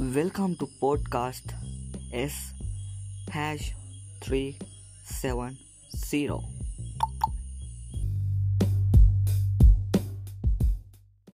Welcome to podcast S hash 370.